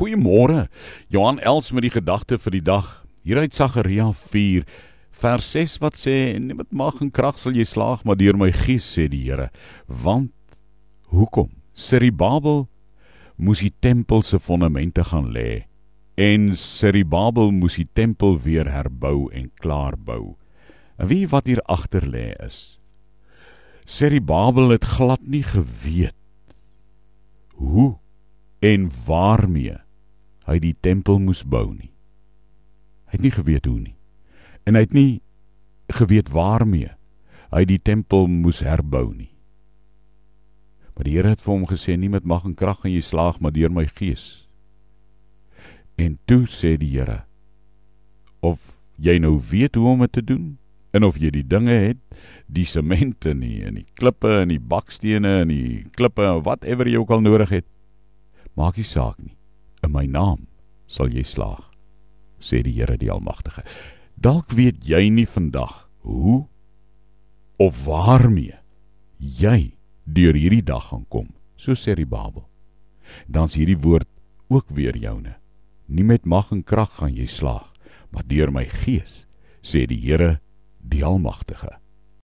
Goeiemôre. Johan Els met die gedagte vir die dag. Hieruit Sagaria 4 vers 6 wat sê en met mag en krag sal jy slaag maar deur my gees sê die Here. Want hoekom? Seribabel moes die tempel se fondamente gaan lê en Seribabel moes die tempel weer herbou en klaar bou. En wie wat hier agter lê is Seribabel het glad nie geweet hoe en waarmee hy die tempel moes bou nie. Hy het nie geweet hoe nie. En hy het nie geweet waarmee hy die tempel moes herbou nie. Maar die Here het vir hom gesê nie met mag en krag gaan jy slaag maar deur my gees. En toe sê die Here of jy nou weet hoe om dit te doen en of jy die dinge het, die sement en die en die klippe en die bakstene en die klippe of whatever jy ook al nodig het, maak nie saak nie. In my naam sal jy slaag, sê die Here die Almagtige. Dalk weet jy nie vandag hoe of waarmee jy deur hierdie dag gaan kom, so sê die Bybel. Dan's hierdie woord ook weer joune. Nie met mag en krag gaan jy slaag, maar deur my gees, sê die Here die Almagtige.